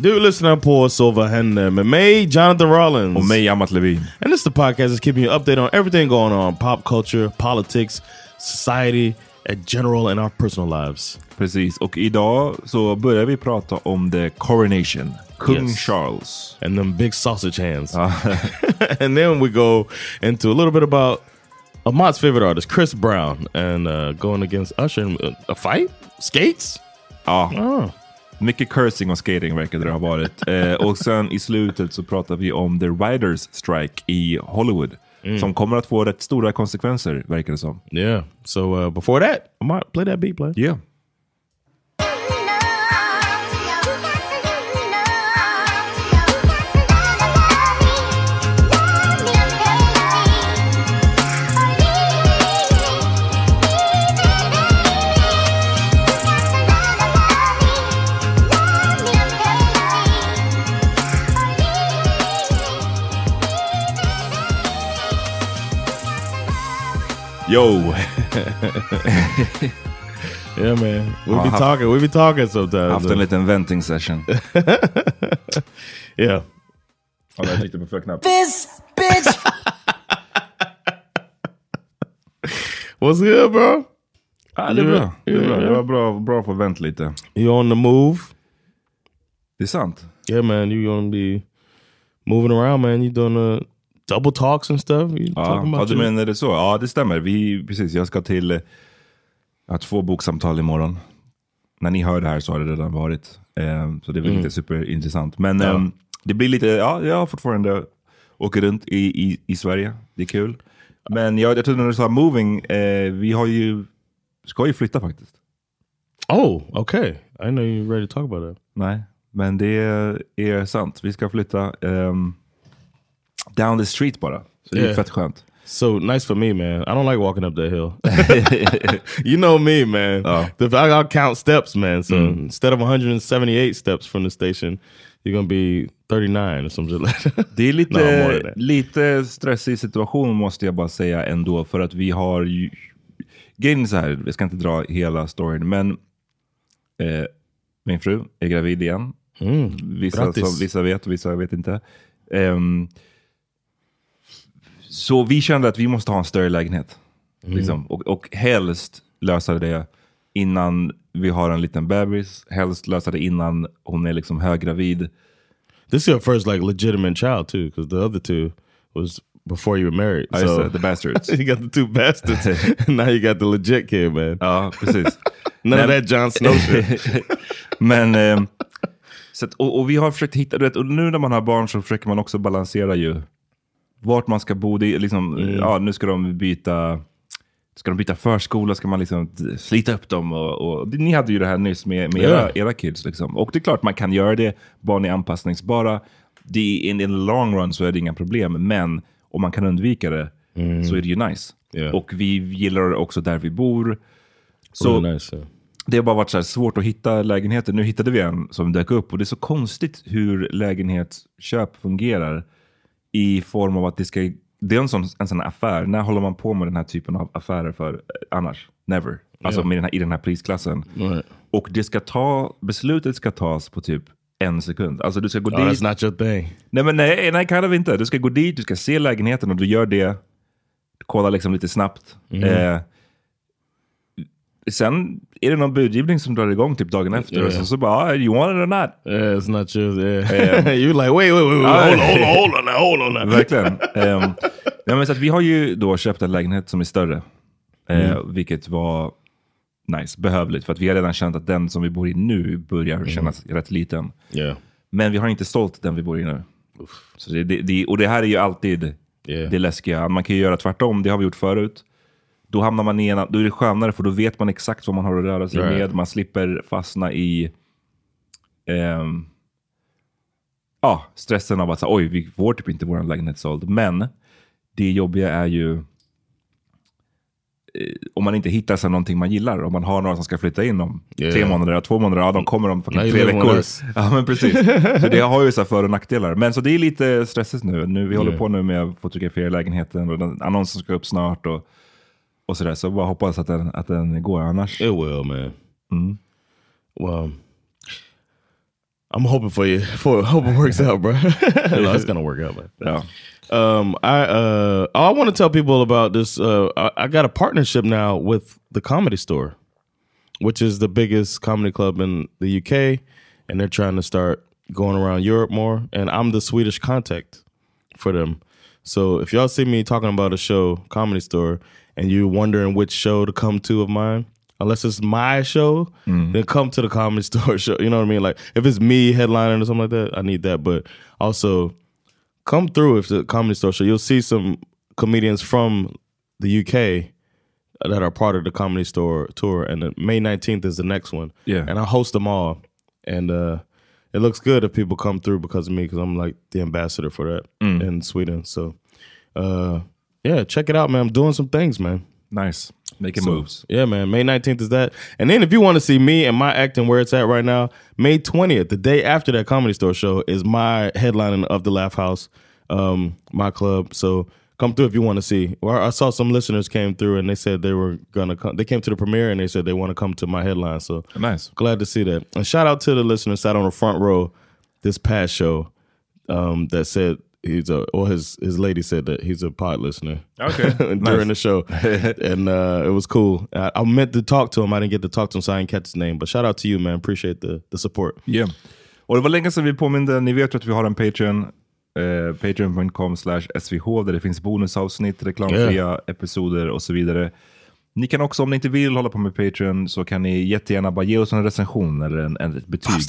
Du lyssnar på Så vad händer med mig, Jonathan Rollins. Och mig, Amat Levin. And this is the podcast that's keeping you updated on everything going on. Pop culture, politics, society, in general, and our personal lives. Precis, och idag så börjar vi prata om the coronation. Kung Yes. Charles. And them big sausage hands. Ah. and then we go into a little bit about Amat's favorite artist, Chris Brown, and uh, going against Usher in a fight? Skates? Ja, Oh. Mycket cursing och skating verkar det ha varit. eh, och sen i slutet så pratar vi om the writers strike i Hollywood. Som kommer att få rätt stora konsekvenser, verkar det som. Yeah. So uh, before that, Amat, play that beat, play. Yeah. Yo! Yeah, man. We Ja, be haft- talking. We be talking sometimes. Haft en liten venting session. yeah. Ja, jag tryckte på fel knapp. What's good, bro? Ja, det är bra. Det, är bra. det var bra, bra för att vänta lite. You on the move? Det är sant. Yeah, man. You gonna be moving around, man. You doing uh, double talks and stuff? You Ja, talking ja, about du menar det så? Ja, det stämmer. Vi, precis, jag ska till... Jag har två boksamtal imorgon. När ni hör det här så har det redan varit. Eh, så det är väl inte superintressant. Men Mm. Ja. ehm, det blir lite... Ja, jag har fortfarande åker runt i, i, i Sverige. Det är kul. Men jag, jag trodde när du sa moving, eh, vi har ju... Ska ju flytta faktiskt. Oh, okay. I know you're ready to talk about that. Nej, men det är sant. Vi ska flytta ehm, down the street bara. Så det är Yeah. fett skönt. So nice for me, man. I don't like walking up that hill. you know me, man. Oh. The, I, I'll count steps, man. So instead of 178 steps from the station, you're gonna be 39 or something like that. Det är No, lite, that. lite stressig situation måste jag bara säga ändå. För att vi har ju... Grejen är så här, jag ska inte dra hela storyn, men eh, min fru är gravid igen. vissa, grattis. som, vissa vet och vissa vet inte. Ehm, så vi kände att vi måste ha en större lägenhet. Liksom. Och, och helst lösa det innan vi har en liten bebis. Helst lösa det innan hon är liksom höggravid. This is your first like legitimate child too, because the other two was before you were married. Just so det, the bastards. you got the two bastards. and now you got the legit kid, man. Ja, precis. None of that Jon Snow shit. Men, ehm, så att, och, och vi har försökt hitta, du vet, och nu när man har barn så försöker man också balansera ju vart man ska bo. Det är liksom, ja, nu ska de byta Ska de byta förskola ska man liksom slita upp dem. Och, och, ni hade ju det här nyss med, med era, era kids. Liksom. Och det är klart man kan göra det. Barn är anpassningsbara. Det, in, in the long run så är det inga problem. Men om man kan undvika det så är det ju nice. Ja. Och vi gillar också där vi bor. Så, Really nice. yeah. det har bara varit så svårt att hitta lägenheter. Nu hittade vi en som dök upp och det är så konstigt hur lägenhetsköp fungerar i form av att det ska det är en sån, en sån affär. När håller man på med den här typen av affärer för eh, annars? Never. Alltså med den här, i den här prisklassen. Right. Och det ska ta, beslutet ska tas på typ en sekund. Alltså du ska gå Oh, dit. that's not your thing. Nej, men nej, nej, kind of inte. Du ska gå dit, du ska se lägenheten och du gör det. Du kollar liksom lite snabbt. Eh, sen är det någon budgivning som drar igång typ dagen efter. Och så, så bara, ah, you want it or not? Yeah, it's not your. Yeah. you like wait, wait, wait, wait hold on, hold on, hold on, hold on. Verkligen. um, ja, men så vi har ju då köpt en lägenhet som är större. Eh, vilket var nice, behövligt. För att vi har redan känt att den som vi bor i nu börjar kännas rätt liten. Yeah, Men vi har inte sålt den vi bor i nu. Så det, det, det, och det här är ju alltid Yeah. det läskiga. Man kan ju göra tvärtom, det har vi gjort förut. Då hamnar man i en, då är det skönare för då vet man exakt vad man har att röra sig Right. med. Man slipper fastna i ehm, ja, stressen av att säga, oj, vi får typ inte vår lägenhet såld. Men det jobbiga är ju eh, om man inte hittar sig någonting man gillar. Om man har några som ska flytta in om Yeah. tre månader, två månader, ja de kommer om you tre veckor. Ja men precis. Så det har ju så för och nackdelar. Men så det är lite stressigt nu. nu vi håller Yeah. på nu med att fotografera lägenheten och den annonsen ska upp snart. Och, och sådär. Så bara hoppas att den, att den går annars. it will, man. Well, I'm hoping for you. For hope it works out, bro. no, it's gonna work out, man. Ja. Um, I uh, I want to tell people about this. Uh, I, I got a partnership now with the Comedy Store, which is the biggest comedy club in the UK, and they're trying to start going around Europe more. And I'm the Swedish contact for them. So if y'all see me talking about a show, Comedy Store, and you're wondering which show to come to of mine, unless it's my show, then come to the Comedy Store show. You know what I mean? Like if it's me headlining or something like that, I need that. But also come through if the comedy store show. You'll see some comedians from the UK that are part of the comedy store tour, and May nineteenth is the next one. Yeah. and I host them all, and uh, it looks good if people come through because of me because I'm like the ambassador for that in Sweden. So, uh, yeah, check it out, man. I'm doing some things, man. Nice. Making So, moves. Yeah, man. May 19th is that. And then if you want to see me and my acting where it's at right now, May 20th, the day after that comedy store show, is my headlining of the Laugh House, um, my club. So come through if you want to see. Well, I saw some listeners came through and they said they were gonna come. They came to the premiere and they said they want to come to my headline. So Nice. glad to see that. And shout out to the listeners sat on the front row this past show um, that said he's a or his his lady said that he's a pod listener. Okay, during the show, and uh, it was cool. I, I meant to talk to him. I didn't get to talk to him, so I didn't catch his name. But shout out to you, man. Appreciate the the support. Yeah. Och det var länge sedan vi påminde, ni vet ju att vi har en Patreon, eh, patreon.com slash svh där det finns bonusavsnitt, reklamfria episoder och så vidare. Ni kan också, om ni inte vill hålla på med Patreon, så kan ni jättegärna bara ge oss en recension eller en, en, ett betyg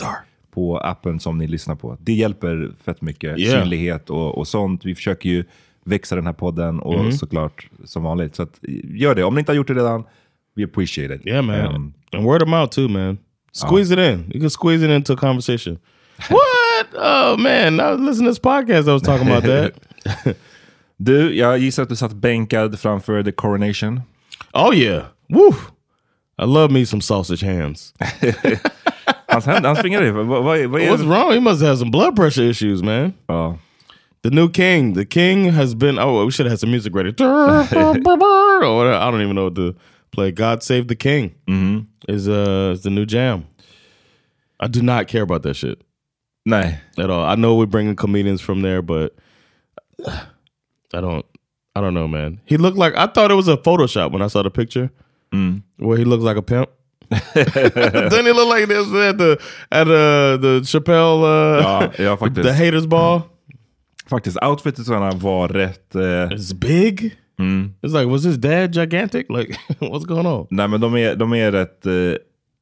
på appen som ni lyssnar på. Det hjälper fett mycket, Yeah. synlighet och, och sånt. Vi försöker ju växa den här podden och Mm. såklart som vanligt. Så att, gör det. Om ni inte har gjort det redan, we appreciate it. Yeah, man. Um, and word of mouth too, man. Squeeze it in. You can squeeze it into a conversation. what? Oh man, I was listening to this podcast. I was talking about that. du, jag gissar att du satt bänkad framför the coronation. oh yeah. Woo. I love me some sausage hands. Hans, hans fingrar är... Vad, vad, vad är What's wrong? He must have some blood pressure issues, man. Ja. The new king. The king has been. Oh, we should have had some music ready. or whatever. I don't even know what to play. God save the king is uh is the new jam. I do not care about that shit Nah. at all. I know we're bringing comedians from there, but I don't. I don't know, man. He looked like I thought it was a Photoshop when I saw the picture where he looks like a pimp. Doesn't he look like this at the at uh, the Chappelle uh, Ja, ja, faktiskt. the haters ball? Faktiskt, outfitet var rätt... Eh, It's big. It's like, was his dad gigantic? Like, what's going on? nej men de är, de är rätt... Eh,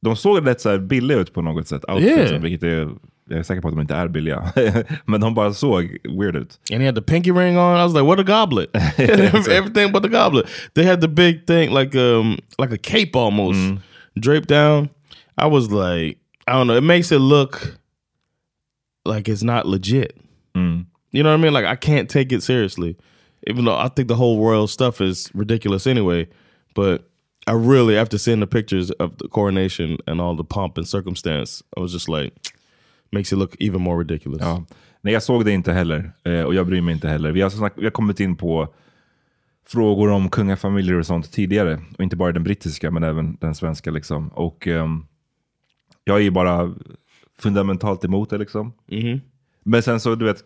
de såg rätt så här billiga ut på något sätt. Outfitsen, Yeah. vilket är, jag är säker på att de inte är billiga. men de bara såg weird ut. And he had the pinky ring on. I was like, what a goblet? Everything but the goblet. They had the big thing, like um, like a cape almost draped down. I was like, I don't know. It makes it look like it's not legit. You know what I mean? Like I can't take it seriously, even though I think the whole royal stuff is ridiculous anyway. But I really, after seeing the pictures of the coronation and all the pomp and circumstance, I was just like, makes it look even more ridiculous. Ja. Nej, jag såg det inte heller. Eh, och jag bryr mig inte heller. Vi har, snack, vi har kommit in på frågor om kungafamiljer och sånt tidigare. Och inte bara den brittiska, men även den svenska. Liksom. Och ehm, jag är ju bara fundamentalt emot det. Liksom. Men sen så, du vet,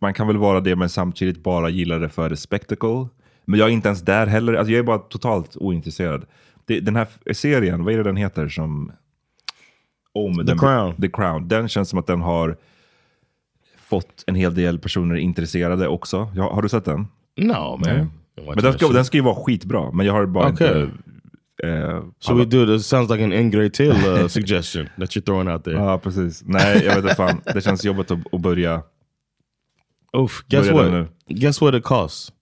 man kan väl vara det men samtidigt bara gilla det för the spectacle. Men jag är inte ens där heller. Alltså, jag är bara totalt ointresserad. Det, den här serien, vad är det den heter som... Om The den, Crown. The Crown. Den känns som att den har fått en hel del personer intresserade också. Ja, har du sett den? No, man. Men den ska, den ska ju vara skitbra, men jag har bara Okej. inte... Eh, So we do this. Sounds like an Ingray Till uh, suggestion that you're throwing out there. Ja, precis. Nej, jag vet inte fan. Det känns jobbigt att, att börja... Oof. Guess börja what? Guess what it costs?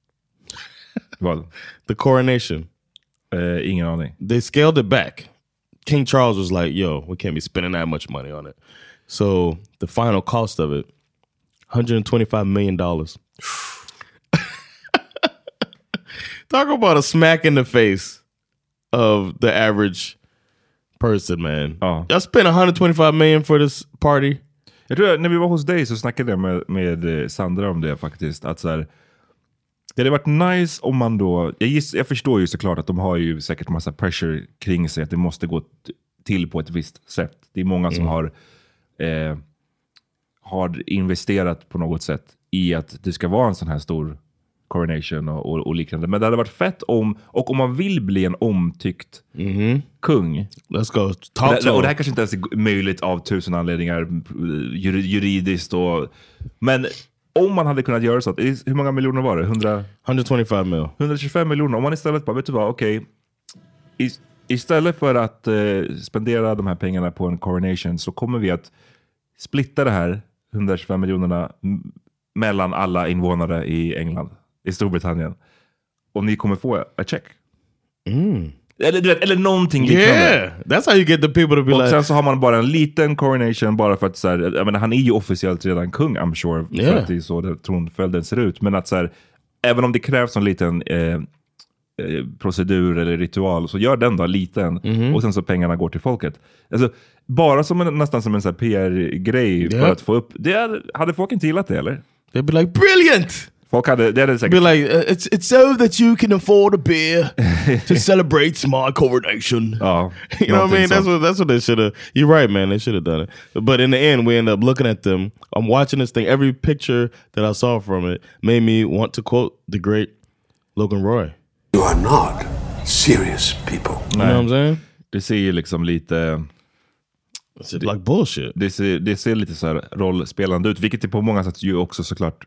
Vad? The coronation. Eh, ingen aning. They scaled it back. King Charles was like, "Yo, we can't be spending that much money on it." So the final cost of it, 125 million dollars. Talk about a smack in the face of the average person, man. Ja. I spent 125 million for this party. Jag tror att när vi var hos dig så snackade jag med, med eh, Sandra om det faktiskt. Att så här, det hade varit nice om man då... Jag, giss, jag förstår ju såklart att de har ju säkert massa pressure kring sig. Att det måste gå till på ett visst sätt. Det är många som har, eh, har investerat på något sätt i att det ska vara en sån här stor coronation och, och, och liknande. Men det hade varit fett om, och om man vill bli en omtyckt kung, Let's go talk det, och det här kanske inte ens är möjligt av tusen anledningar jur, juridiskt och... Men om man hade kunnat göra så, att, hur många miljoner var det? 100, 125 mil. 125 miljoner. Om man istället bara, vet du vad, okej. is- istället för att eh, spendera de här pengarna på en coronation så kommer vi att splitta det här 125 miljonerna mellan alla invånare i England, i Storbritannien. Och ni kommer få a check. Eller, du vet, eller någonting liknande. Yeah, that's how you get the people to be Och like, sen så har man bara en liten coronation bara för att så här, jag menar, han är ju officiellt redan kung I'm sure. För Yeah. att det är så det, tronföljden ser ut. Men att så här, även om det krävs en liten eh, eh, procedur eller ritual så gör den då liten. Mhm. Och sen så pengarna går till folket. Alltså, bara som en, nästan som en PR-grej för Yeah. att få upp. Det hade, hade folk inte gillat det eller? they'd be like, brilliant! Folk hade, det hade Be säkert... like, uh, it's it's so that you can afford a beer to celebrate my coronation. ja, You know what I mean? That's sånt. what that's what they should have. You're right, man. They should have done it. But in the end, we end up looking at them. I'm watching this thing. Every picture that I saw from it made me want to quote the great Logan Roy. You are not serious people. You know what I'm saying? Det ser ju liksom lite... Like bullshit. det ser, det ser lite så här rollspelande ut, vilket det på många sätt ju också såklart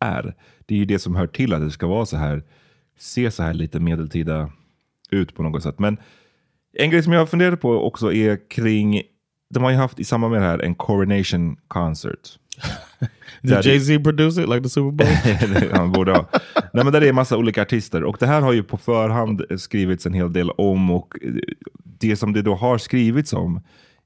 är. Det är ju det som hör till att det ska vara så här, se så här lite medeltida ut på något sätt. Men en grej som jag funderade på också är kring, de har ju haft i samband med det här en coronation concert. Did That- Jay Z produce it like the Super Bowl? Han borde ha. Nej, men där är en massa olika artister och det här har ju på förhand skrivits en hel del om och det som det då har skrivits om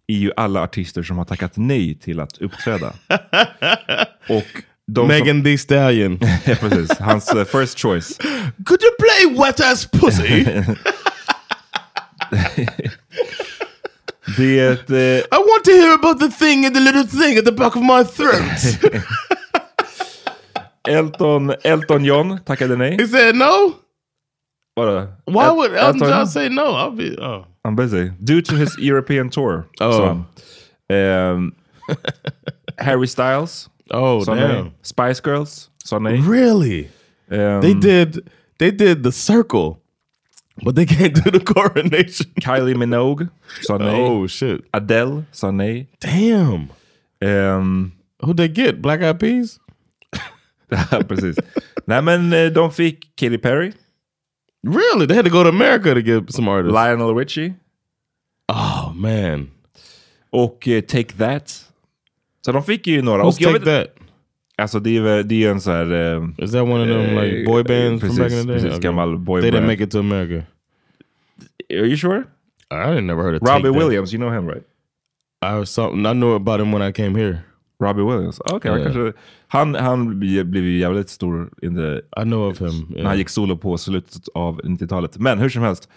är ju alla artister som har tackat nej till att uppträda. och de Megan Thee Stallion. Som, ja, precis, hans eh, first choice. Could you play wet ass pussy? Det är ett, eh, I want to hear about the thing and the little thing at the back of my throat. Elton, Elton John tackade nej. he said no. Vadå? Why El- would Elton John say no? I'll be. Oh. I'm busy. Due to his European tour. Oh. Ehm, Harry Styles Oh sa damn! Spice Girls nej. Really? Ehm, They did. They did the circle, but they can't do the coronation. Kylie Minogue nej. Oh shit! Adele nej. Damn. Ehm, Who they get? Black Eyed Peas? precis. Nej men de fick Katy Perry, Really? They had to go to America to get some artists. Lionel Richie oh man, och eh, Take That. Så de fick ju några. who's take vet- that? Alltså det är väl- det är ju en så här... eh, Is that one of them like Eh, boy bands precis, from back in the day? precis, gammal boy They didn't make it to America. Are you sure? I didn't never heard of Robbie That. Williams, you know him right? I was something. I knew about him when I came here. Robbie Williams. Okej, Ja. kanske... Han, han blev ju jävligt stor in the, I know of him. när han gick solo på slutet av 90-talet. Men hur som helst.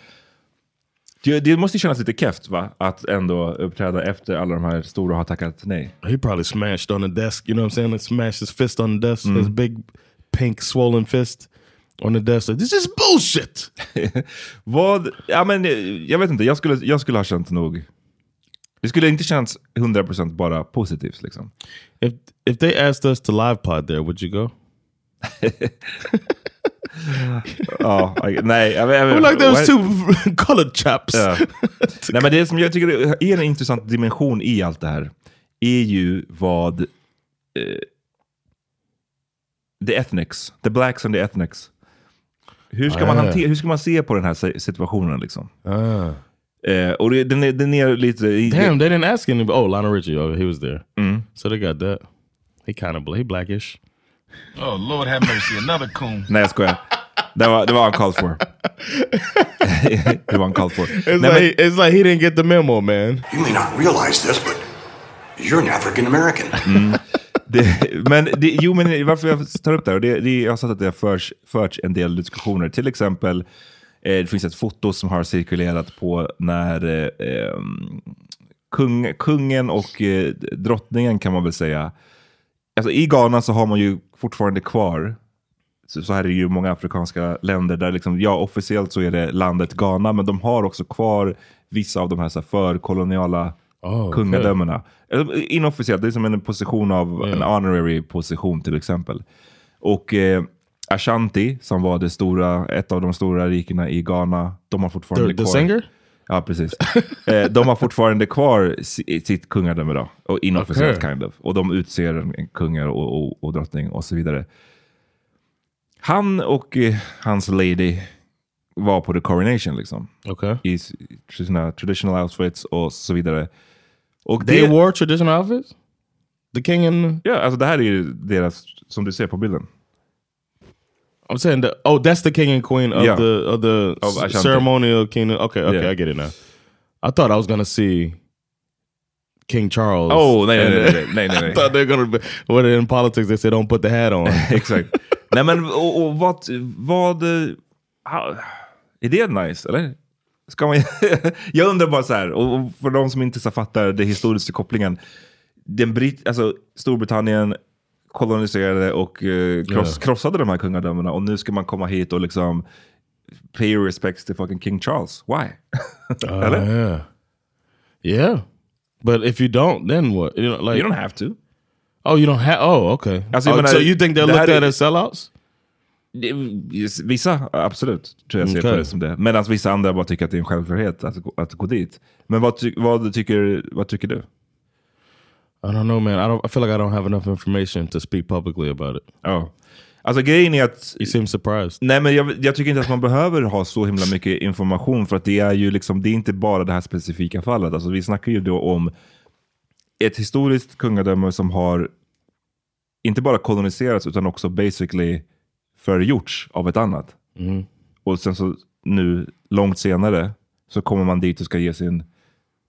Det, måste kännas lite keft va? Att ändå uppträda efter alla de här stora har tackat nej. He probably smashed on the desk. You know what I'm saying? Like smashed his fist on the desk. His big pink swollen fist on the desk. Like, this is bullshit. Vad, ja men jag vet inte, jag skulle, jag skulle ha känt nog... Det skulle inte känts 100% bara positivt liksom. If if they asked us to live pod there, would you go? Ja, I- nej. I'm vet- like those two colored chaps. Ja. Nej, men det som jag tycker är en intressant dimension i allt det här är ju vad eh, the ethnics, the blacks and the ethnics. Hur ska, man Ah. hantera, hur ska man se på den här si- situationen? Liksom? Ah. Eh, och det, den, är, den är lite... i- Damn, they didn't ask anybody. Oh, Lionel Richie, oh, he was there. Mm. So they got that. He kind of he blackish. Oh, Lord have mercy. Another coon. Nej, jag skojar. Det var, det var uncalled for. det var uncalled for. It's Nej, like men, it's like he didn't get the memo, man. You may not realize this, but you're an African American. Det, men det, jo, men varför jag tar upp det här, det, det, jag har sett att det har förts, förts en del diskussioner. Till exempel, eh, det finns ett foto som har cirkulerat på när eh, eh, kung, kungen och eh, drottningen kan man väl säga. Alltså, I Ghana så har man ju fortfarande kvar, så, så här är det ju många afrikanska länder där liksom, ja officiellt så är det landet Ghana, men de har också kvar vissa av de här, så här förkoloniala Oh, okay. kungadömena. Eller, Inofficiellt, det är som en position av Ja. en honorary position till exempel. Och eh, Ashanti, som var det stora, ett av de stora rikena i Ghana, de har fortfarande The, the kvar... singer? Ja, precis. eh, de har fortfarande kvar si- sitt kungadöme då, och inofficiellt Okej. kind of. Och de utser en, kungar och, och, och drottning och så vidare. Han och eh, hans lady var på the coronation liksom. Okay. I sina traditional outfits och så vidare. Och They det, wore traditional outfits? The king and... Ja, alltså det här är ju deras, som du ser på bilden. I'm saying the oh, that's the king and queen of Yeah. the of the Of ceremonial kingdom. Okay, okay, Yeah. I get it now. I thought I was gonna see King Charles. Oh, nej, nej, nej, nej, nej, nej. I thought they're gonna be. What in politics they say don't put the hat on. Exakt. Nej men och, och vad, vad how, är det nice eller? Ska man, jag undrar bara så här, och för de som inte så fattar den historiska kopplingen. Den Brit, alltså, Storbritannien koloniserade och eh, kross, Ja. krossade de här kungadömena och nu ska man komma hit och liksom pay respects to fucking King Charles. Why? Uh, Eller? yeah, yeah. But if you don't, then what? You know, like you don't have to. Oh, you don't have. Oh, okay. Alltså, Oh, menar, so you think här looked at as sellouts? Vissa, absolut, tror jag ser Okej. på det som det. Medan vissa andra bara tycker att det är en självklarhet att, att gå dit. Men vad, ty, vad, tycker, vad tycker du? I don't know, man. I don't. I feel like I don't have enough information to speak publicly about it. Ja. Alltså grejen är att... You seem surprised. Nej men jag, jag tycker inte att man behöver ha så himla mycket information för att det är ju liksom, det är inte bara det här specifika fallet. Alltså vi snackar ju då om ett historiskt kungadöme som har inte bara koloniserats utan också basically förgjorts av ett annat. Mm. Och sen så nu, långt senare, så kommer man dit och ska ge sin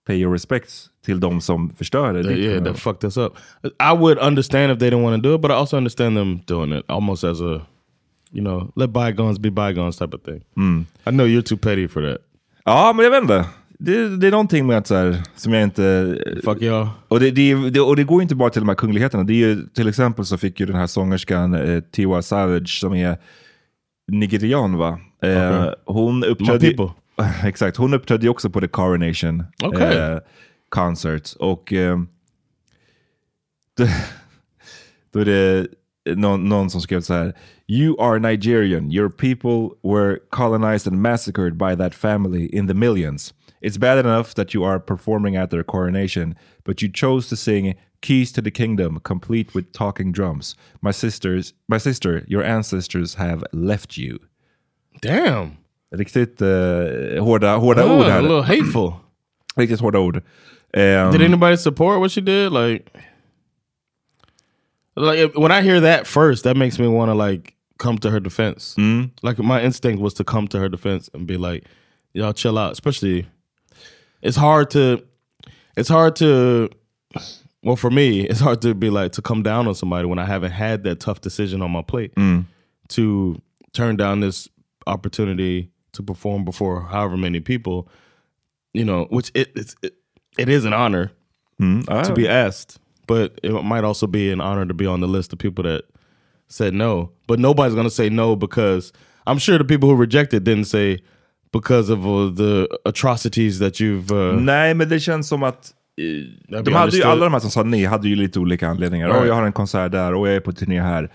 pay your respects till de som förstörde That- ditt yeah, that fucked us up. I would understand if they didn't want to do it, but I also understand them doing it almost as a, you know, let bygones be bygones type of thing. I know you're too petty for that. Ja, men jag vet inte. Det, det är någonting med att så här, som jag inte... Fuck y'all. Och det, det, och det går inte bara till de här kungligheterna. Det är ju, till exempel så fick ju den här sångerskan eh, Tiwa Savage som är nigerian va? Eh, Okej. Hon uppträdde... Exakt, hon uppträdde också på The Coronation Okej. eh, Concert. Och eh, då, då är det någon, någon som skrev så här. You are Nigerian. Your people were colonized and massacred by that family in the millions. It's bad enough that you are performing at their coronation, but you chose to sing Keys to the Kingdom, complete with talking drums. My sisters, my sister, your ancestors have left you. Damn. Riktigt eh, hårda, hårda Ah, ord a little hateful. Riktigt hårda ord. Ehm, Did anybody support what she did? Like, like when I hear that first, that makes me want to like come to her defense. Like my instinct was to come to her defense and be like, "Y'all chill out." Especially, it's hard to, it's hard to, well, for me, it's hard to be like to come down on somebody when I haven't had that tough decision on my plate to turn down this opportunity to perform before however many people you know, which it it's, it, it is an honor Ah, to be asked, but it might also be an honor to be on the list of people that said no. But nobody's going to say no because I'm sure the people who rejected didn't say because of uh, the atrocities that you've. Uh, Nej, men det känns som att eh, de hade ju, alla de här som sa nej hade ju lite olika anledningar. Right. Åh, jag har en konsert där och jag är på turné här.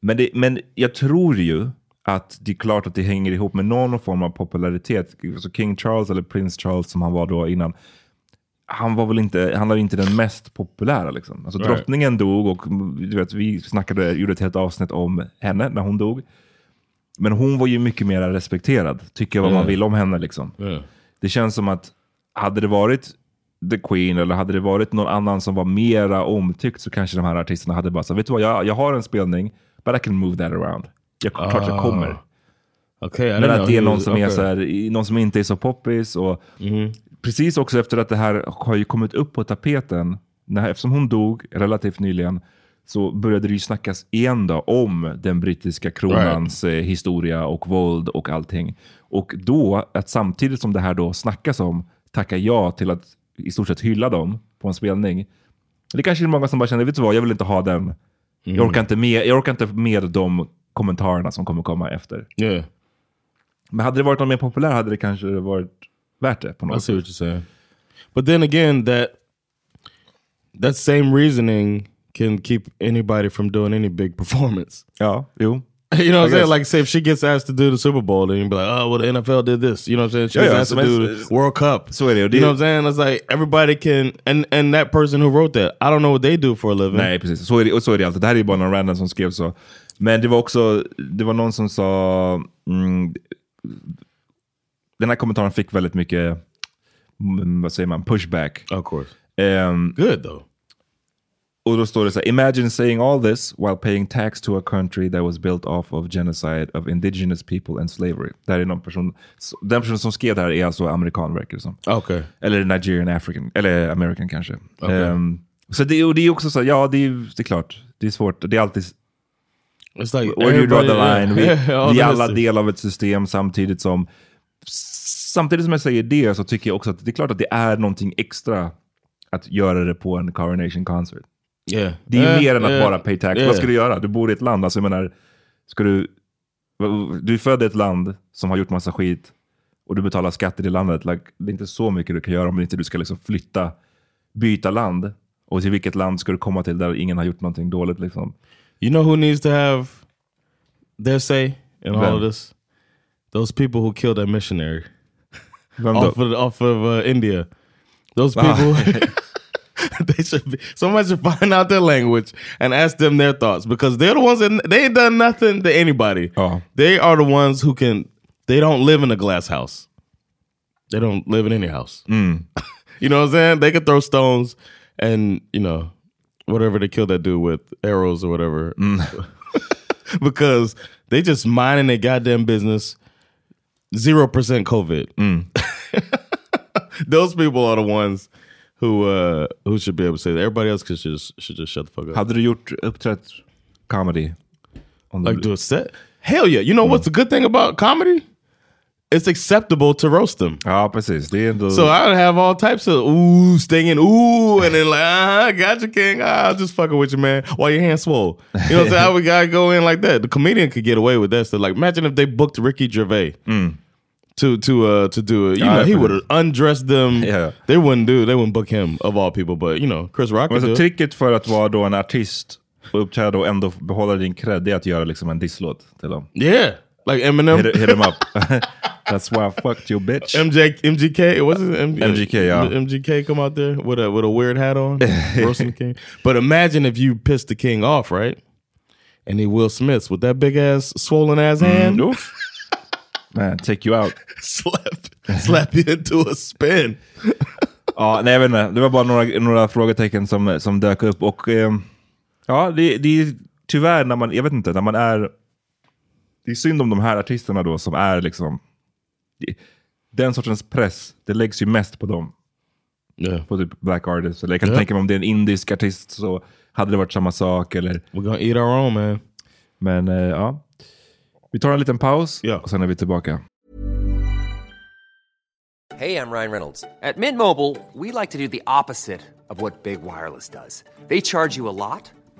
Men, det, men jag tror ju att det är klart att det hänger ihop med någon form av popularitet. Så King Charles eller Prince Charles som han var då innan. Han var väl inte, han var inte den mest populära liksom. Alltså Right. drottningen dog och du vet, vi snackade, gjorde ett helt avsnitt om henne när hon dog. Men hon var ju mycket mer respekterad, tycker vad man Yeah. vill om henne liksom. yeah. Det känns som att hade det varit The Queen eller hade det varit någon annan som var mera omtyckt så kanske de här artisterna hade bara sagt, vet du vad, jag, jag har en spelning, but I can move that around. Jag, klart jag kommer. Okay, I Men att det är någon som, är okay. så här, någon som inte är så poppis och precis också efter att det här har ju kommit upp på tapeten, när, eftersom hon dog relativt nyligen, så började det ju snackas igen då om den brittiska kronans eh, historia och våld och allting. Och då, att samtidigt som det här då snackas om, tacka ja till att i stort sett hylla dem på en spelning. Det kanske är många som bara känner, vet du vad, jag vill inte ha den. Jag, orkar inte med, jag orkar inte med de kommentarerna som kommer komma efter. Yeah, Men hade det varit någon mer populär hade det kanske varit värt det på I något see sätt. what you're saying. But then again, that that same reasoning can keep anybody from doing any big performance. Ja, jo. You know what I'm I saying? Like, say if she gets asked to do the Super Bowl, then you'd be like, oh, well, the NFL did this. You know what I'm saying? She Yeah, yeah, asked so to do the World Cup. Det You know what I'm saying? It's like everybody can, and and that person who wrote that, I don't know what they do for a living. Nej, precis. Så är, det, så är det alltid. Det här är bara någon random som skrev så. Men det var också, det var någon som sa, mm, den här kommentaren fick väldigt mycket, mm, vad säger man, pushback. Of course. Ehm, Good though. Och då står det så här, imagine saying all this while paying tax to a country that was built off of genocide of indigenous people and slavery. Det här är någon person, den personen som skrev det här är alltså amerikan verkar det som. Okay. Eller Nigerian African, eller American kanske. Okej. Ehm, så det, och det är också så, ja det är, det är klart, det är svårt. Det är alltid, It's like where do you draw the line? Vi, vi är alla del av ett system samtidigt som, samtidigt som jag säger det så tycker jag också att det är klart att det är någonting extra att göra det på en coronation concert. Yeah. Det är mer än att bara pay tax. Vad ska du göra? Du bor i ett land. Alltså jag menar, ska du, du är född i ett land som har gjort massa skit och du betalar skatt i det landet. Like, det är inte så mycket du kan göra om inte du ska liksom flytta, byta land. Och till vilket land ska du komma till där ingen har gjort någonting dåligt? Liksom. You know who needs to have their say in all of this? Those people who killed that missionary off of off of uh, India. Those people, they should be. Somebody should find out their language and ask them their thoughts because they're the ones that they ain't done nothing to anybody. Ja. They are the ones who can. They don't live in a glass house. They don't live in any house. Mm. You know what I'm saying? They could throw stones and you know whatever they killed that dude with arrows or whatever. because they just minding their goddamn business. Zero percent COVID. Those people are the ones who uh who should be able to say that. Everybody else could just should just shut the fuck up. Hade du gjort uppträtt comedy? Om du like do a set? Hell yeah. You know what's the good thing about comedy? It's acceptable to roast them. Ja, precis. Det är ändå... So I would have all types of ooh, stinging, ooh, and then like, ah, I got you, King. Ah, I'm just fucking with you, man. While your hands swole. You know what I'm saying? I would gotta go in like that. The comedian could get away with that stuff. Like, imagine if they booked Ricky Gervais to to uh to do it. You Yeah, know, he would have undressed them. Yeah. They wouldn't do. They wouldn't book him of all people. But you know, Chris Rock Alltså, tricket för att vara då en artist och uppträda och ändå behålla din cred, det är att göra liksom en disslåt till dem. Yeah, like Eminem, Hit, hit him up. That's why I fucked you bitch. MJ, MGK. What's his M- MGK, yeah. MGK come out there with a with a weird hat on, roasting the king. But imagine if you pissed the king off, right? And he Will Smiths with that big ass swollen ass hand, Oof. Man, take you out. slap slap you into a spin. Ja, nej jag vet inte. Det var bara några, några frågetecken som, som dök upp. Och eh, ja, det, det är tyvärr när man, jag vet inte, när man är... Det är synd om de här artisterna då som är liksom... Den sortens press, det läggs ju mest på dem. Yeah, På typ black artists. Eller jag kan Ja. tänka mig om det är en indisk artist så hade det varit samma sak. Eller, we're gonna eat our own, man. men eh, ja. Vi tar en liten paus Ja. och sen är vi tillbaka. Hey, I'm Ryan Reynolds. At Mint Mobile, we like to do the opposite of what Big Wireless does. They charge you a lot,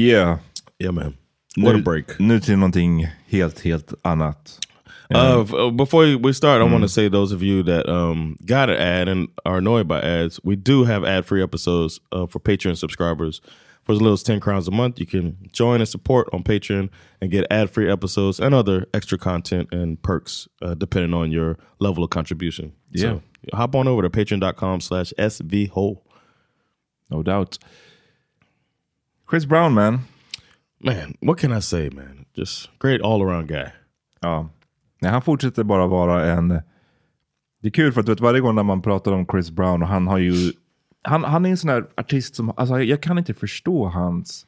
Yeah. Yeah man. What a break. Nu till någonting helt, helt annat. Uh, uh, before we start, I want to say those of you that um, got an ad and are annoyed by ads, we do have ad-free episodes uh, for Patreon subscribers. For as little as ten crowns a month, you can join and support on Patreon and get ad-free episodes and other extra content and perks uh, depending on your level of contribution. Yeah. So hop on over to patreon.com slash svho. No doubt. Chris Brown man. Man, what can I say man? Just great all-around guy. Ja. Nej, han fortsätter bara vara en... Det är kul för att du vet, varje gång när man pratar om Chris Brown och han har ju... Han, han är en sån här artist som... Alltså jag kan inte förstå hans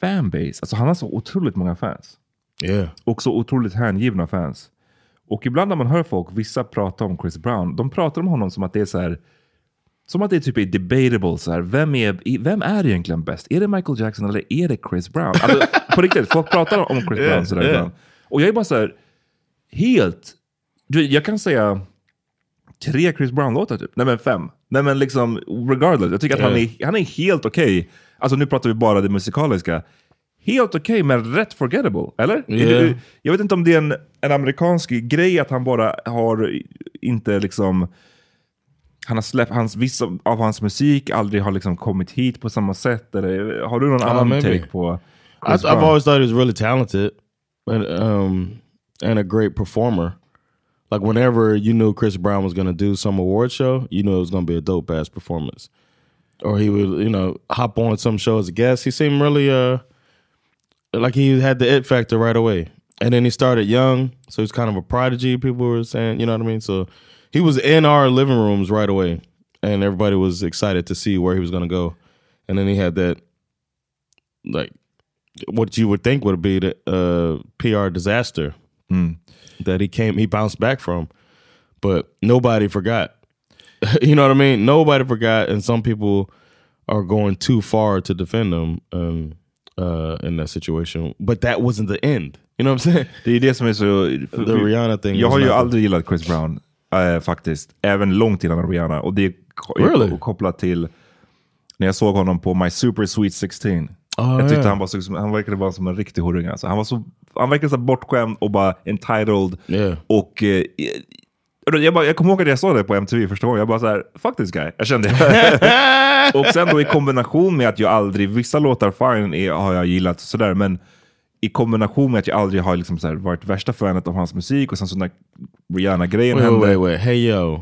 fanbase. Alltså han har så otroligt många fans. Yeah. Och så otroligt hängivna fans. Och ibland när man hör folk, vissa prata om Chris Brown, de pratar om honom som att det är så här... Som att det typ är debatable. Så här, vem, är, vem är egentligen bäst? Är det Michael Jackson eller är det Chris Brown? Alltså, på riktigt, folk pratar om Chris Yeah, Brown sådär yeah. ibland. Och jag är bara så här, helt... Du, jag kan säga tre Chris Brown-låtar typ. Nej men fem. Nej men liksom regardless. Jag tycker att han, Yeah. är, han är helt okej. Alltså nu pratar vi bara det musikaliska. Helt okej men rätt forgettable. Eller? Yeah. Jag vet inte om det är en, en amerikansk grej att han bara har inte liksom... Han har släppt, hans, vissa av hans musik aldrig har liksom kommit hit på samma sätt. Eller, har du någon Ja, annan maybe. take på I, Chris I've Brown? always thought he was really talented and um and a great performer. Like whenever you knew Chris Brown was going to do some award show, you knew it was going to be a dope ass performance. Or he would, you know, hop on some show as a guest. He seemed really uh like he had the it factor right away. And then he started young, so he's kind of a prodigy. People were saying, you know what I mean. So he was in our living rooms right away, and everybody was excited to see where he was going to go. And then he had that like what you would think would be the uh, PR disaster that he came, he bounced back from, but nobody forgot. you know what I mean? Nobody forgot, and some people are going too far to defend him um, uh, in that situation. But that wasn't the end. You know what I'm saying? Det är det som är så... The Rihanna thing Jag har ju aldrig gillat Chris Brown, eh, faktiskt. Även långt innan Rihanna. Och det är Really? kopplat till när jag såg honom på My Super Sweet 16. Ah, jag tyckte yeah. han, var så, han verkade vara som en riktig horunge. Alltså, han, var så, han verkade så bortskämd och bara entitled. Yeah. Och eh, jag, bara, jag kommer ihåg att jag såg det på MTV första gången. Jag bara så här, fuck this guy. Jag kände Och sen då i kombination med att jag aldrig, vissa låtar fine är, har jag gillat sådär, men i kombination med att jag aldrig har liksom så varit värsta fanet av hans musik och sen så när Rihanna-grejen hände. wait, wait. Hey yo.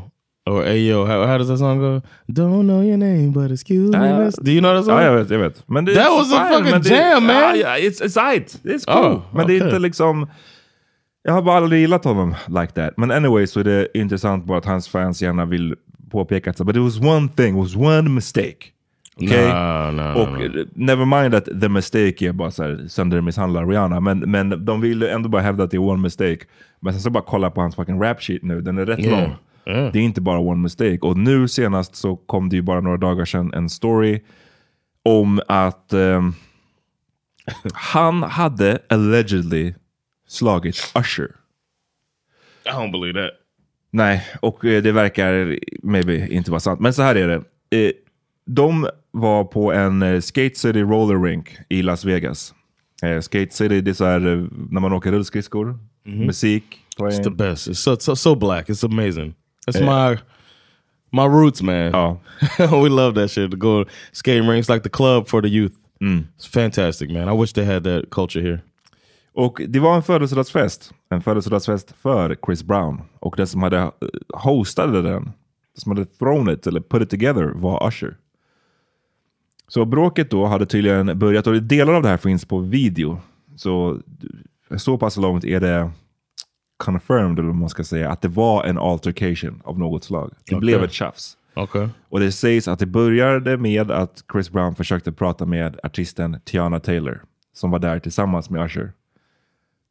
Or hey yo, how, how does that song go? Don't know your name, but excuse me. Miss. Do you know that song? Ja, jag vet. Jag vet. Men det That was a fine, fucking men det, jam, man. Ja, ja, it's, it's right. It's cool. Oh, men det är inte liksom... Jag har bara aldrig gillat honom like that. Men anyway så är det intressant bara att hans fans gärna vill påpeka att but it was one thing, it was one mistake. No, no, no, och eh, never mind att the mistake är bara så här söndermisshandlar Rihanna, men, men de vill ändå bara hävda att det är one mistake. Men sen så bara kolla på hans fucking rap sheet nu, den är rätt Yeah. lång. Yeah. Det är inte bara one mistake. Och nu senast så kom det ju bara några dagar sedan en story om att ehm, han hade allegedly slagit Usher. I don't believe that. Nej, och eh, det verkar maybe inte vara sant. Men så här är det. Eh, De var på en eh, Skate City roller rink i Las Vegas. Eh, Skate City, det är så här eh, när man åker rullskridskor, Mhm. musik. It's the best. It's so, so so black. It's amazing. It's Yeah. my my roots, man. Oh. we love that shit. To go skating rinks like the club for the youth. Mm. It's fantastic, man. I wish they had that culture here. Och det var en födelsedagsfest. En födelsedagsfest för Chris Brown. Och den som hade eh, hostade den, den som hade thrown it eller put it together var Usher. Så bråket då hade tydligen börjat och delar av det här finns på video. Så så pass långt är det confirmed, eller vad man ska säga, att det var en altercation av något slag. Det Okej. blev ett tjafs. Okay. Och det sägs att det började med att Chris Brown försökte prata med artisten Tiana Taylor, som var där tillsammans med Usher.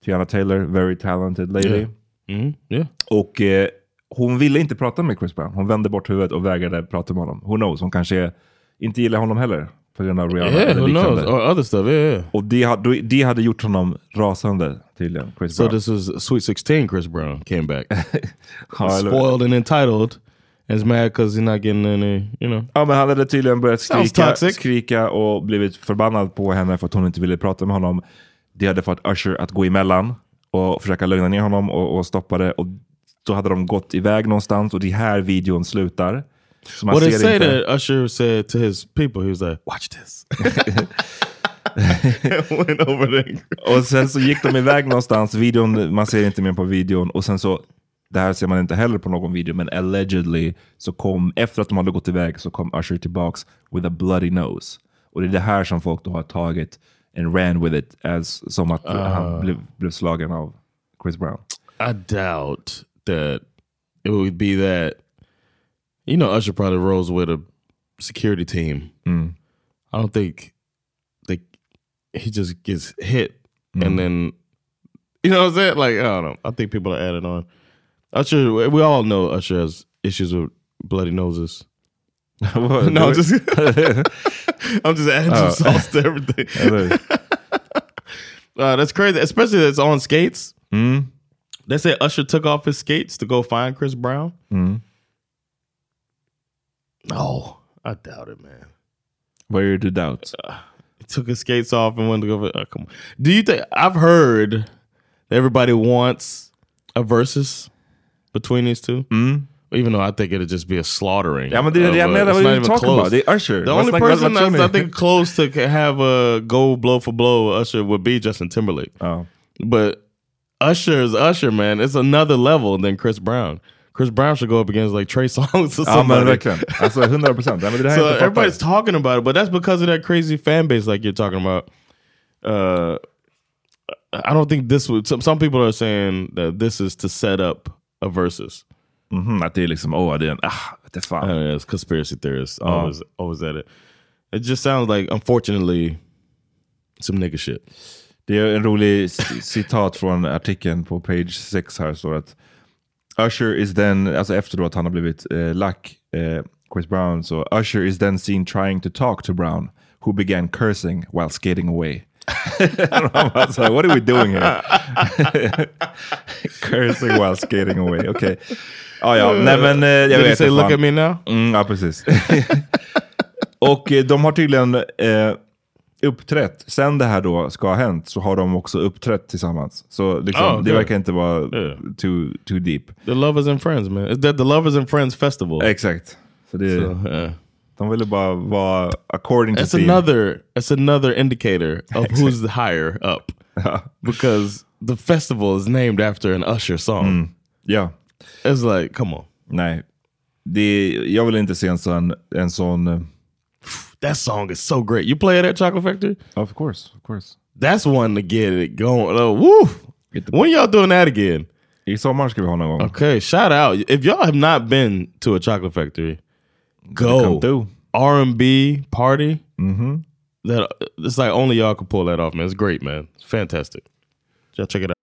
Tiana Taylor, very talented lady. Yeah. Mhm, yeah. Och eh, hon ville inte prata med Chris Brown. Hon vände bort huvudet och vägrade prata med honom. Who knows, hon kanske inte gillar honom heller. På grund av Rihanna. Yeah, eller liknande. Or other stuff, yeah, yeah. Och det, hade- det hade gjort honom rasande tydligen, Chris So Brown. this was Sweet 16 Chris Brown came back. Spoiled and entitled. And is mad because he's not getting any, you know. Ja, men han hade tydligen börjat skrika, skrika och blivit förbannad på henne för att hon inte ville prata med honom. Det hade fått Usher att gå emellan och försöka lugna ner honom och, och stoppa det. Och då hade de gått iväg någonstans och det är här videon slutar. Man Well, they say that Usher said to his people, he was like, watch this. Went over. Och sen så gick de iväg någonstans, videon, man ser inte mer på videon. Och sen så, det här ser man inte heller på någon video, men allegedly så kom, efter att de hade gått iväg så kom Usher tillbaks with a bloody nose. Och det är det här som folk då har tagit and ran with it as som att Ah. han blev, blev slagen av Chris Brown. I doubt that it would be that. You know, Usher probably rolls with a security team. Mm. I don't think they. He just gets hit, Mm. and then you know what I'm saying. Like I don't know. I think people are adding on. Usher, we all know Usher has issues with bloody noses. What? no, I'm just I'm just adding Oh. some sauce to everything. Uh, that's crazy, especially that's on skates. Mm. They say Usher took off his skates to go find Chris Brown. Mm. No, I doubt it, man. Where do doubt? He took his skates off and went to go. For, uh, come on. Do you think I've heard that everybody wants a versus between these two? Mm. Even though I think it'd just be a slaughtering. Men det är det jag of, uh, menar. it's Vad not är even talking close. about? Det Usher. The only like- person that's. I think close to have a go blow for blow Usher would be Justin Timberlake. Oh. But Usher is Usher, man. It's another level than Chris Brown. Chris Brown should go up against like Trey Songz or somebody. verkligen. Alltså 100 procent. Ja, men det so everybody's talking about it, but that's because of that crazy fan base, like you're talking about. Uh, I don't think this would. Some, some people are saying that this is to set up a versus. Mhm, att det är liksom, det är en, ah, det fan. Uh, yeah, it's conspiracy theorists Oh. always always at it. It just sounds like, unfortunately, some nigga shit. Det är en rolig citat från artikeln på page 6 här. Står att Usher is then, alltså efter då att han har blivit eh, lack, eh, Chris Brown, så Usher is then seen trying to talk to Brown, who began cursing while skating away. alltså, what are we doing here? cursing while skating away, okej. Ah, ja, nej men eh, jag Did vet say inte look at me now? Mm, ja, precis. och eh, de har tydligen eh, uppträtt, sen det här då ska ha hänt, så har de också uppträtt tillsammans. Så liksom, Oh, det verkar inte vara Yeah. too, too deep. The Lovers and Friends, man. Is that the Lovers and Friends festival? Exakt. Så det, So, yeah. De ville bara vara according to It's theme. another. It's another indicator of who's higher up, because the festival is named after an Usher song. Mm. Ja. It's like, come on, Nej. Det, jag vill inte se en sån... En sån eh, that song is so great. You play it at Chocolate Factory? of course, of course. That's one to get it going. Oh, woo! When y'all doing that again? You sommar ska vi ha någon gång. Okay, shout out. If y'all have not been to a chocolate factory, go. through. R&B party. Mm-hmm. That it's like only y'all can pull that off, man. It's great, man. It's fantastic. Y'all check it out.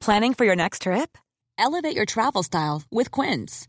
Planning for your next trip? Elevate your travel style with Quince.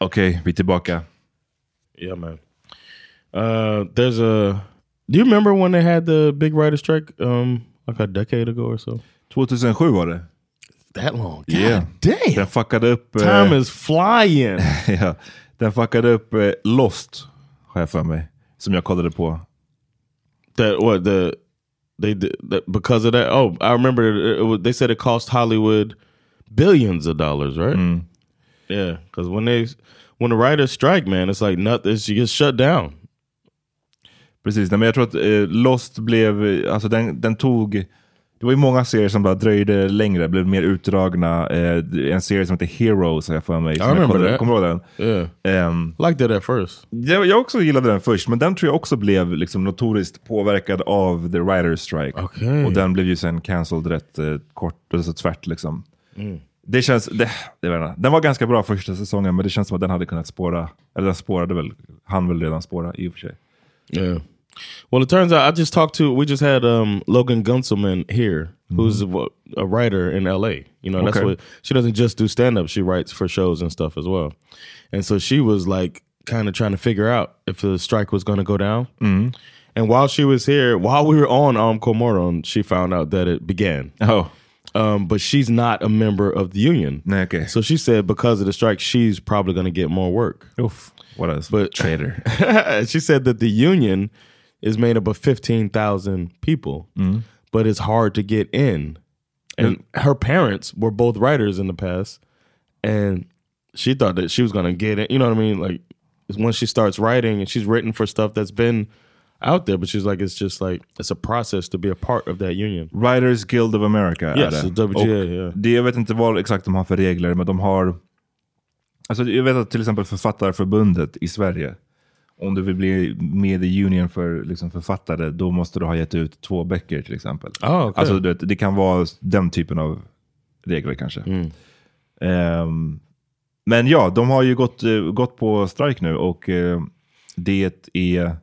Okej, vi är tillbaka. Yeah, man. Uh, there's a. Do you remember when they had the big writer strike? Um, like a decade ago or so. 2007 var det. That long? God Yeah. damn. Den fuckade upp... eh, Time is flying. ja, den fuckade upp eh, Lost, har jag för mig. Som jag kollade på. That what the they did that because of that. Oh, I remember it, it they said it cost Hollywood billions of dollars, right? Yeah, because when they when the writers strike, man, it's like nothing. You get shut down. Precis, men jag tror att eh, Lost blev, eh, alltså den, den tog, det var ju många serier som bara dröjde längre, blev mer utdragna. Eh, en serie som heter Heroes har jag för mig. I jag remember kollade- that. Kommer du ihåg den? Yeah. Um, Like that at first. jag, jag också gillade den först, men den tror jag också blev liksom notoriskt påverkad av the writers strike. Okej. Och den blev ju sen cancelled rätt eh, kort, alltså tvärt liksom. Mm. Det känns, det, det inte. den var ganska bra första säsongen, men det känns som att den hade kunnat spåra, eller den spårade väl, han väl redan spåra i och för sig. Yeah. Well, it turns out I just talked to. We just had um, Logan Gunselman here, who's a, a writer in L.A. You know, that's Okay. what she doesn't just do stand up; she writes for shows and stuff as well. And so she was like, kind of trying to figure out if the strike was going to go down. And while she was here, while we were on um, Comoron, she found out that it began. Oh. Um, but she's not a member of the union. Okay. So she said because of the strike, she's probably going to get more work. Oof. What a but, traitor. she said that the union is made up of 15,000 people, Mm. but it's hard to get in. And her parents were both writers in the past. And she thought that she was going to get it. You know what I mean? Like, once she starts writing and she's written for stuff that's been out there, but she's like, it's just like, it's a process to be a part of that union. Writers Guild of America Yes, är det. WGA, yeah. det. Jag vet inte vad exakt de har för regler, men de har... Alltså jag vet att till exempel Författarförbundet i Sverige, om du vill bli med i union för liksom, författare, då måste du ha gett ut två böcker till exempel. Ah, okej. Alltså vet, det kan vara den typen av regler kanske. Mm. Ehm, men ja, de har ju gått, eh, gått på strike nu och eh, det är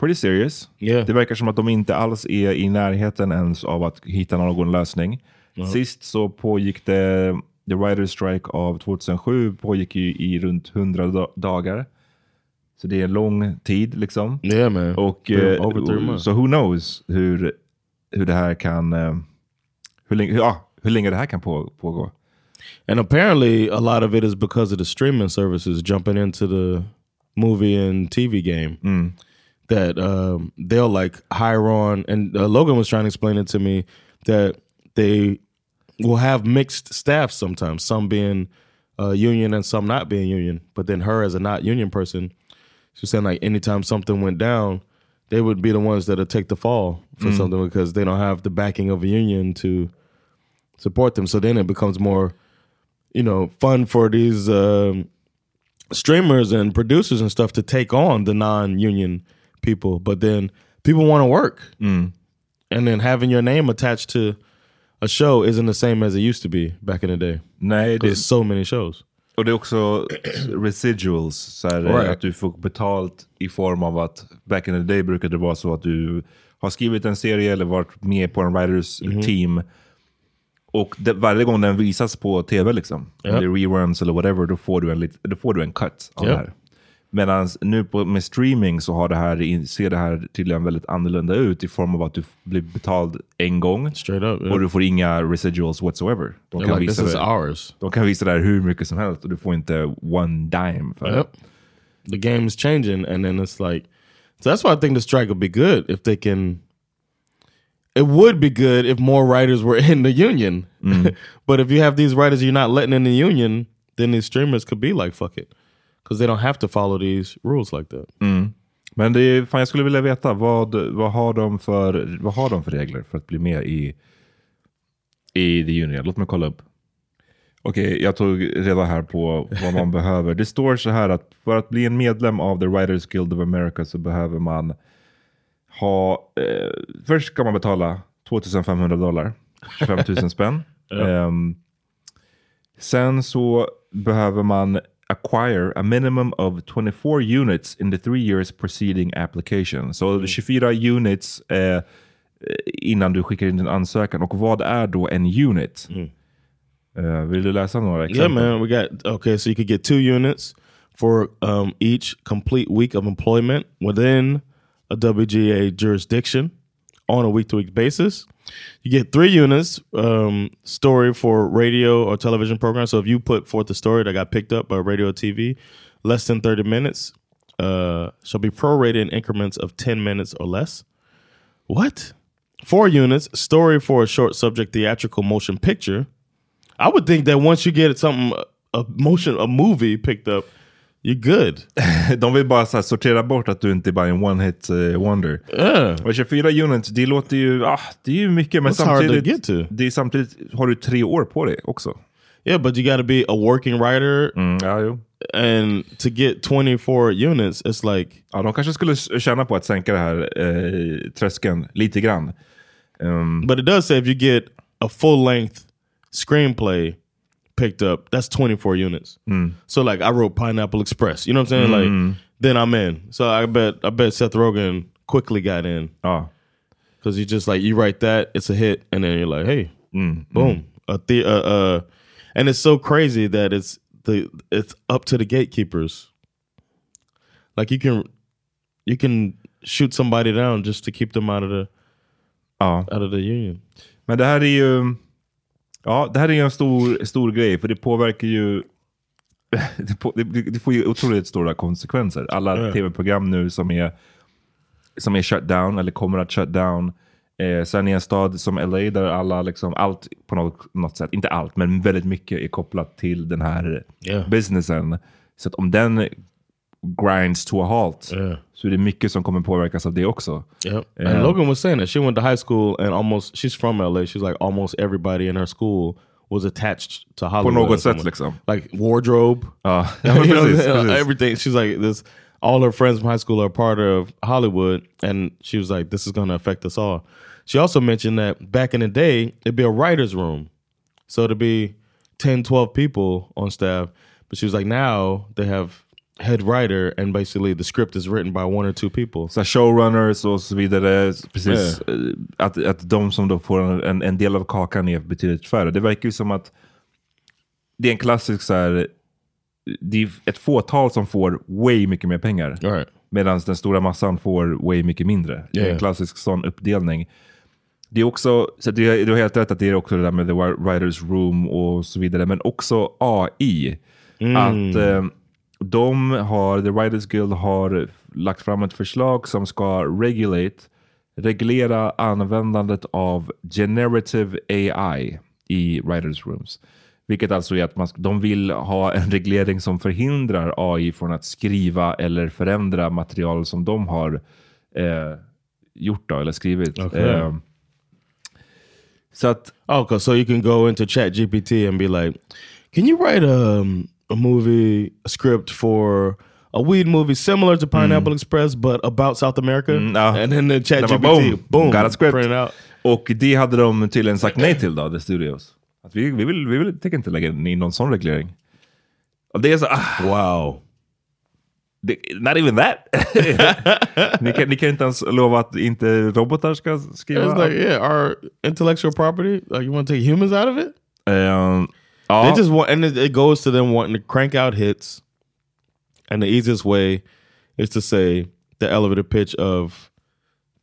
pretty serious. Yeah. Det verkar som att de inte alls är i närheten ens av att hitta någon lösning. Ja. Sist så pågick det, the writer's strike av 2007 pågick ju i runt 100 da- dagar. Så det är en lång tid liksom. Yeah, man. Och eh, så who knows hur, hur det här kan, eh, hur, länge, ja, hur länge det här kan på, pågå. And apparently, a lot of it is because of the streaming services jumping into the movie and TV game. That um, they'll like hire on, and uh, Logan was trying to explain it to me that they will have mixed staff sometimes, some being uh, union and some not being union. But then her as a not union person, she was saying like anytime something went down, they would be the ones that would take the fall for Mm. something because they don't have the backing of a union to support them. So then it becomes more, you know, fun for these um, streamers and producers and stuff to take on the non-union people. But then people want to work, and then having your name attached to a show isn't the same as it used to be back in the day. Nej, det, There's so many shows. och det är också residuals. Så här, Right. Att du får betalt i form av att back in the day brukade det vara så att du har skrivit en serie eller varit med på en writers Mhm. team. Och det, varje gång den visas på tv, liksom, det är reruns eller whatever, då får du en, då får du en cut av Ja. det här. Medan nu på, med streaming så har det här, ser det här tydligen väldigt annorlunda ut i form av att du blir betald en gång. Straight up, yeah. Och du får inga residuals whatsoever. De kan, like, visa "This is det, ours." de kan visa det här hur mycket som helst och du får inte one dime för Yep. The game's changing, and then it's like, so that's why I think the strike would be good if they can. It would be good if more writers were in the union, but if you have these writers you're not letting in the union, then these streamers could be like, fuck it, because they don't have to follow these rules like that. Mm. Men det är, fan, jag skulle vilja veta, vad, vad, har de för, vad har de för regler för att bli med i, i The Union? Låt mig kolla upp. Okej, jag tog reda här på vad man behöver. Det står så här att för att bli en medlem av The Writers Guild of America så behöver man ha... Eh, först ska man betala 2500 dollar, 25 000 spänn. Ja. Ehm, sen så behöver man acquire a minimum of 24 units in the three years preceding application. Så 24 units eh, innan du skickar in din ansökan. Och vad är då en unit? Eh, vill du läsa några Yeah, man. We got okay. So you could get two units for um, each complete week of employment within a WGA jurisdiction on a week-to-week basis. You get three units um, story for radio or television program. So if you put forth a story that got picked up by radio or TV, less than thirty minutes uh, shall be prorated in increments of ten minutes or less. What? Four units story for a short subject theatrical motion picture. I would think that once you get something a motion a movie picked up, you're good. De vill bara här, sortera bort att du inte är bara en one hit eh, wonder. Yeah. Och 24 units, det låter ju, ah, det är ju mycket men That's samtidigt. Det är samtidigt har du tre år på dig också. Yeah, but you got to be a working writer. ja, jo. And to get 24 units, it's like... Ja, de kanske skulle tjäna på att sänka det här eh, tröskeln lite grann. Um, But it does say if you get a full length screenplay picked up, that's 24 units. Mm. So like I wrote Pineapple Express, you know what I'm saying? Mm. Like then I'm in. So I bet I bet Seth Rogen quickly got in. Ja. Cause you just like you write that, it's a hit, and then you're like, hey, Mm. boom, a the uh, uh, and it's so crazy that it's the it's up to the gatekeepers. Like you can you can shoot somebody down just to keep them out of the Ja. out of the union. Men det här är ju ja, det här är ju en stor, stor grej, för det påverkar ju det, på, det, det får ju otroligt stora konsekvenser. Alla Ja. tv-program nu som är, som är shut down, eller kommer att shut down. Eh, sen i en stad som LA där alla, liksom, allt på något, något sätt, inte allt, men väldigt mycket är kopplat till den här Ja. businessen. Så att om den grinds to a halt, så är det mycket som kommer påverkas av det också. Yep. Yeah. And Logan was saying that she went to high school and almost she's from LA. She's like almost everybody in her school was attached to Hollywood. något or sätt, liksom. Like wardrobe. Ja, You ja know, uh, precis. everything. She's like this. All her friends from high school are part of Hollywood, and she was like, "This is going to affect us all." She also mentioned that back in the day, it'd be a writers' room, so it'd be 10, 12 people on staff. But she was like, now they have head writer, and basically the script is written by one or two people. så showrunners och så vidare. Precis, eh, att, att de som då får en, en del av kakan är betydligt färre. Det verkar ju som att det är en klassisk så här, det är ett fåtal som får way mycket mer pengar. Right. Medan den stora massan får way mycket mindre. Det är Yeah. en klassisk sån uppdelning. Det är också, så det, du har helt rätt att det är också det där med the writers room och så vidare. Men också AI. Mm. Att eh, de har, the writers guild har lagt fram ett förslag som ska regulate, reglera användandet av generative AI i writers rooms. Vilket alltså är att man, de vill ha en reglering som förhindrar AI från att skriva eller förändra material som de har eh, gjort då, eller skrivit. Okay. Eh, så att... Okay, so you can go into chat GPT and be like, can you write um, a movie, a script for a weed movie similar to Pineapple Express but about South America? Mm, ja. And then the chat GPT, boom, got a script. Och det hade de tydligen sagt nej till då, The Studios. Att vi, vi, vill, vi vill, tänker inte lägga in någon sån reglering. Och det är så, ah, wow. Det, not even that. ni, kan, ni kan inte ens lova att inte robotar ska skriva. It's like, yeah, our intellectual property, like you want to take humans out of it? Um, They just want, and it, it goes to them wanting to crank out hits. And the easiest way is to say the elevator pitch of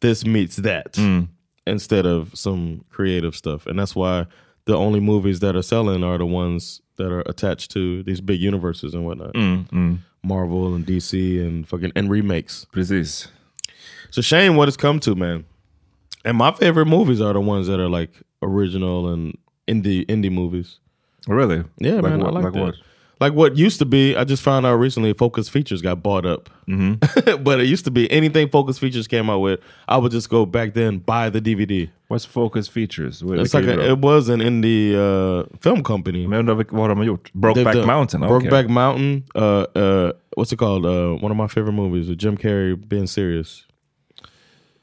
this meets that Mm. instead of some creative stuff. And that's why the only movies that are selling are the ones that are attached to these big universes and whatnot. Mm, mm. Marvel and DC and fucking and remakes. Precis. It's a shame what it's come to, man. And my favorite movies are the ones that are like original and indie indie movies. Really? Yeah, Like man. what- I like, like that. what? Like what used to be, I just found out recently Focus Features got bought up. Mm-hmm. but it used to be anything Focus Features came out with, I would just go back then buy the DVD. What's Focus Features? What- It's like a, it was an indie uh, film company. Men jag undrar vilka- vad de har gjort? Brokeback Mountain? Okay. Brokeback Mountain. Uh, uh, what's it called? Uh, one of my favorite movies with Jim Carrey being serious.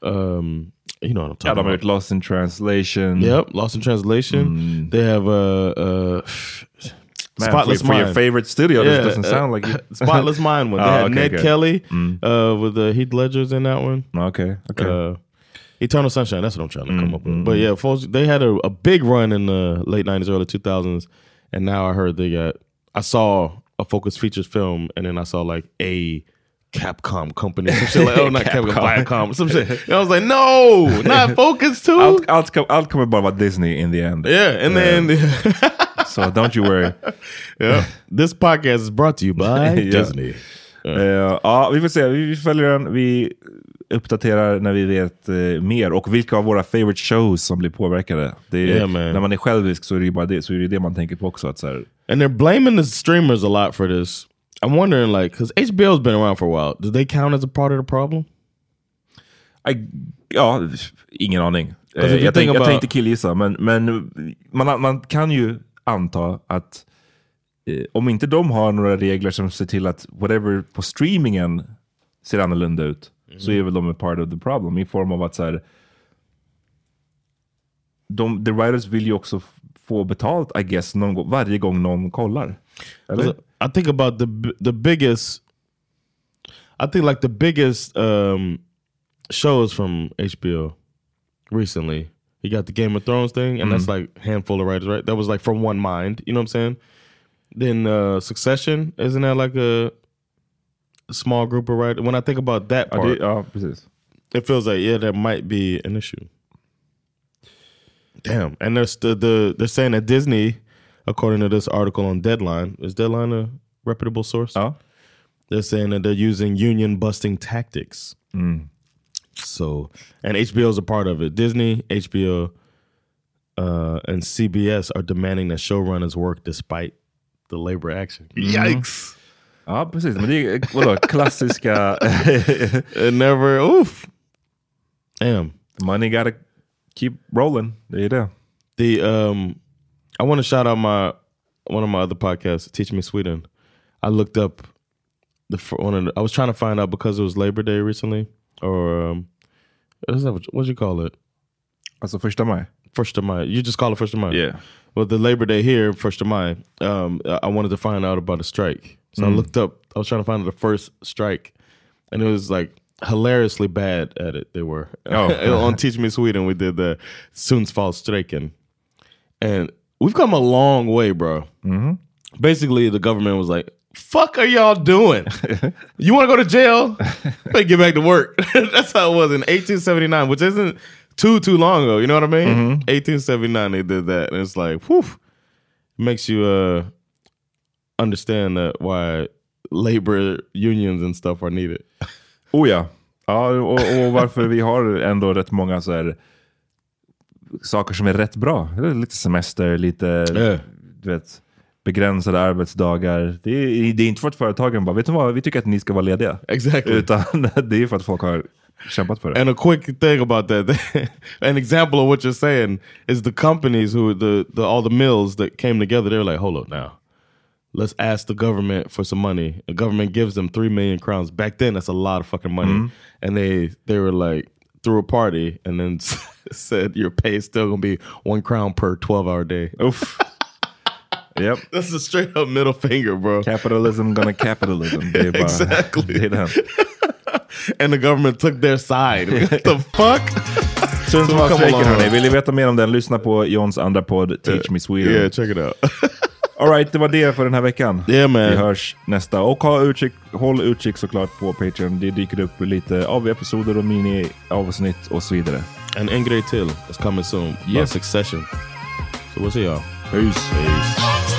Um, you know what I'm talking har about. Lost in Translation. Yep, Lost in Translation. They have uh, uh, Man, Spotless for, for your favorite studio, Yeah, this doesn't uh, sound like you. Spotless Mind one. They Oh, had okay, Ned good. Kelly Mm. uh, with the Heath Ledger's in that one. Okay, okay. Uh, Eternal Sunshine. That's what I'm trying to come Mm, up with. mm, But mm. yeah, folks, they had a, a big run in the late '90s, early 2000s, and now I heard they got. I saw a Focus Features film, and then I saw like a Capcom company, some shit like oh not Capcom. Viacom, some shit. And I was like, no, not Focus too. Allt, allt, kom- allt kommer bara vara Disney in the end. yeah, and Uh, then so don't you worry. yeah, this podcast is brought to you by. Disney. Eh, ja, vi får se. Vi, följer den. Vi uppdaterar när vi vet eh, mer. Och vilka av våra favorite shows som blir påverkade. Är, Yeah. När man är självisk så är det ju bara det, så är det, det man tänker på också. Att så här, And they're blaming the streamers a lot for this. I'm wondering, like, because HBO's been around for a while. Do they count as a part of the problem? I, ja, ingen aning. Eh, Alltså, you jag, tänk, jag about- tänkte killgissa, men, men man, man kan ju anta att eh, om inte de har några regler som ser till att whatever på streamingen ser annorlunda ut, så är väl de a part of the problem i form av att så här, de, the writers vill ju också få betalt, I guess, någon, varje gång någon kollar. Eller? Because I think about the the biggest. I think like the biggest um, shows from HBO recently. You got the Game of Thrones thing, and that's like handful of writers, right? That was like from one mind. You know what I'm saying? Then uh, Succession isn't that like a small group of writers? When I think about that part, det, ja, it feels like yeah, that might be an issue. Damn, and there's the, the they're saying that Disney, according to this article on Deadline, is Deadline a reputable source? Ja. They're saying that they're using union busting tactics. Mm. So, and HBO is a part of it. Disney, HBO, uh, and CBS are demanding that showrunners work despite the labor action. Yikes! Ja, precis. Men det är vadå, klassiska... It never. Oof. Damn. Money gotta keep rolling. Det är det. The um, I want to shout out my one of my other podcasts, Teach Me Sweden. I looked up the one of the, I was trying to find out because it was Labor Day recently, or um? What you call it? Alltså första maj? First of May. You just call it First of May. Yeah. Well, the Labor Day here, First of May. Um, I I wanted to find out about a strike, so I Mm. looked up. I was trying to find the first strike, and it was like hilariously bad at it. They were Oh. on Teach Me Sweden. We did the Sundsfallsstrejken, and we've come a long way, bro. Mm-hmm. Basically, the government was like, "Fuck, are y'all doing? you want to go to jail? Better get back to work." That's how it was in 1879, which isn't too too long ago. You know what I mean? Mm-hmm. 1879, they did that, and it's like, whew, makes you uh understand that why labor unions and stuff are needed. Oh ja. ja och, och varför vi har ändå rätt många så här, saker som är rätt bra. Lite semester, lite... Yeah. Du vet. begränsade arbetsdagar. Det är, det är inte för att företagen bara, vet du vad, vi tycker att ni ska vara lediga. Exactly. Utan det är för att folk har kämpat för det. And a quick thing about that, an example of what you're saying is the companies who the, the all the mills that came together. They were like, hold up now, let's ask the government for some money. The government gives them three million crowns. Back then, that's a lot of fucking money. Mhm. And they they were like threw a party and then said your pay is still gonna be one crown per twelve hour day. Oof. Yep. That's a straight up middle finger, bro. Capitalism gonna capitalism. Det Exactly. Det är. And the government took their side. What the fuck? Sundsvallsstrejken hörni. Vill ni veta mer om den? Lyssna på Johns andra podd Teach uh, Me Sweden. Yeah, check it out. Alright, det var det för den här veckan. Yeah, man. Vi hörs nästa. Och ha utkik, håll utkik såklart på Patreon. Det dyker upp lite av-episoder och mini-avsnitt och så vidare. And en grej till is coming soon. Yes. Yes. Succession. So we'll see y'all. Peace. Peace.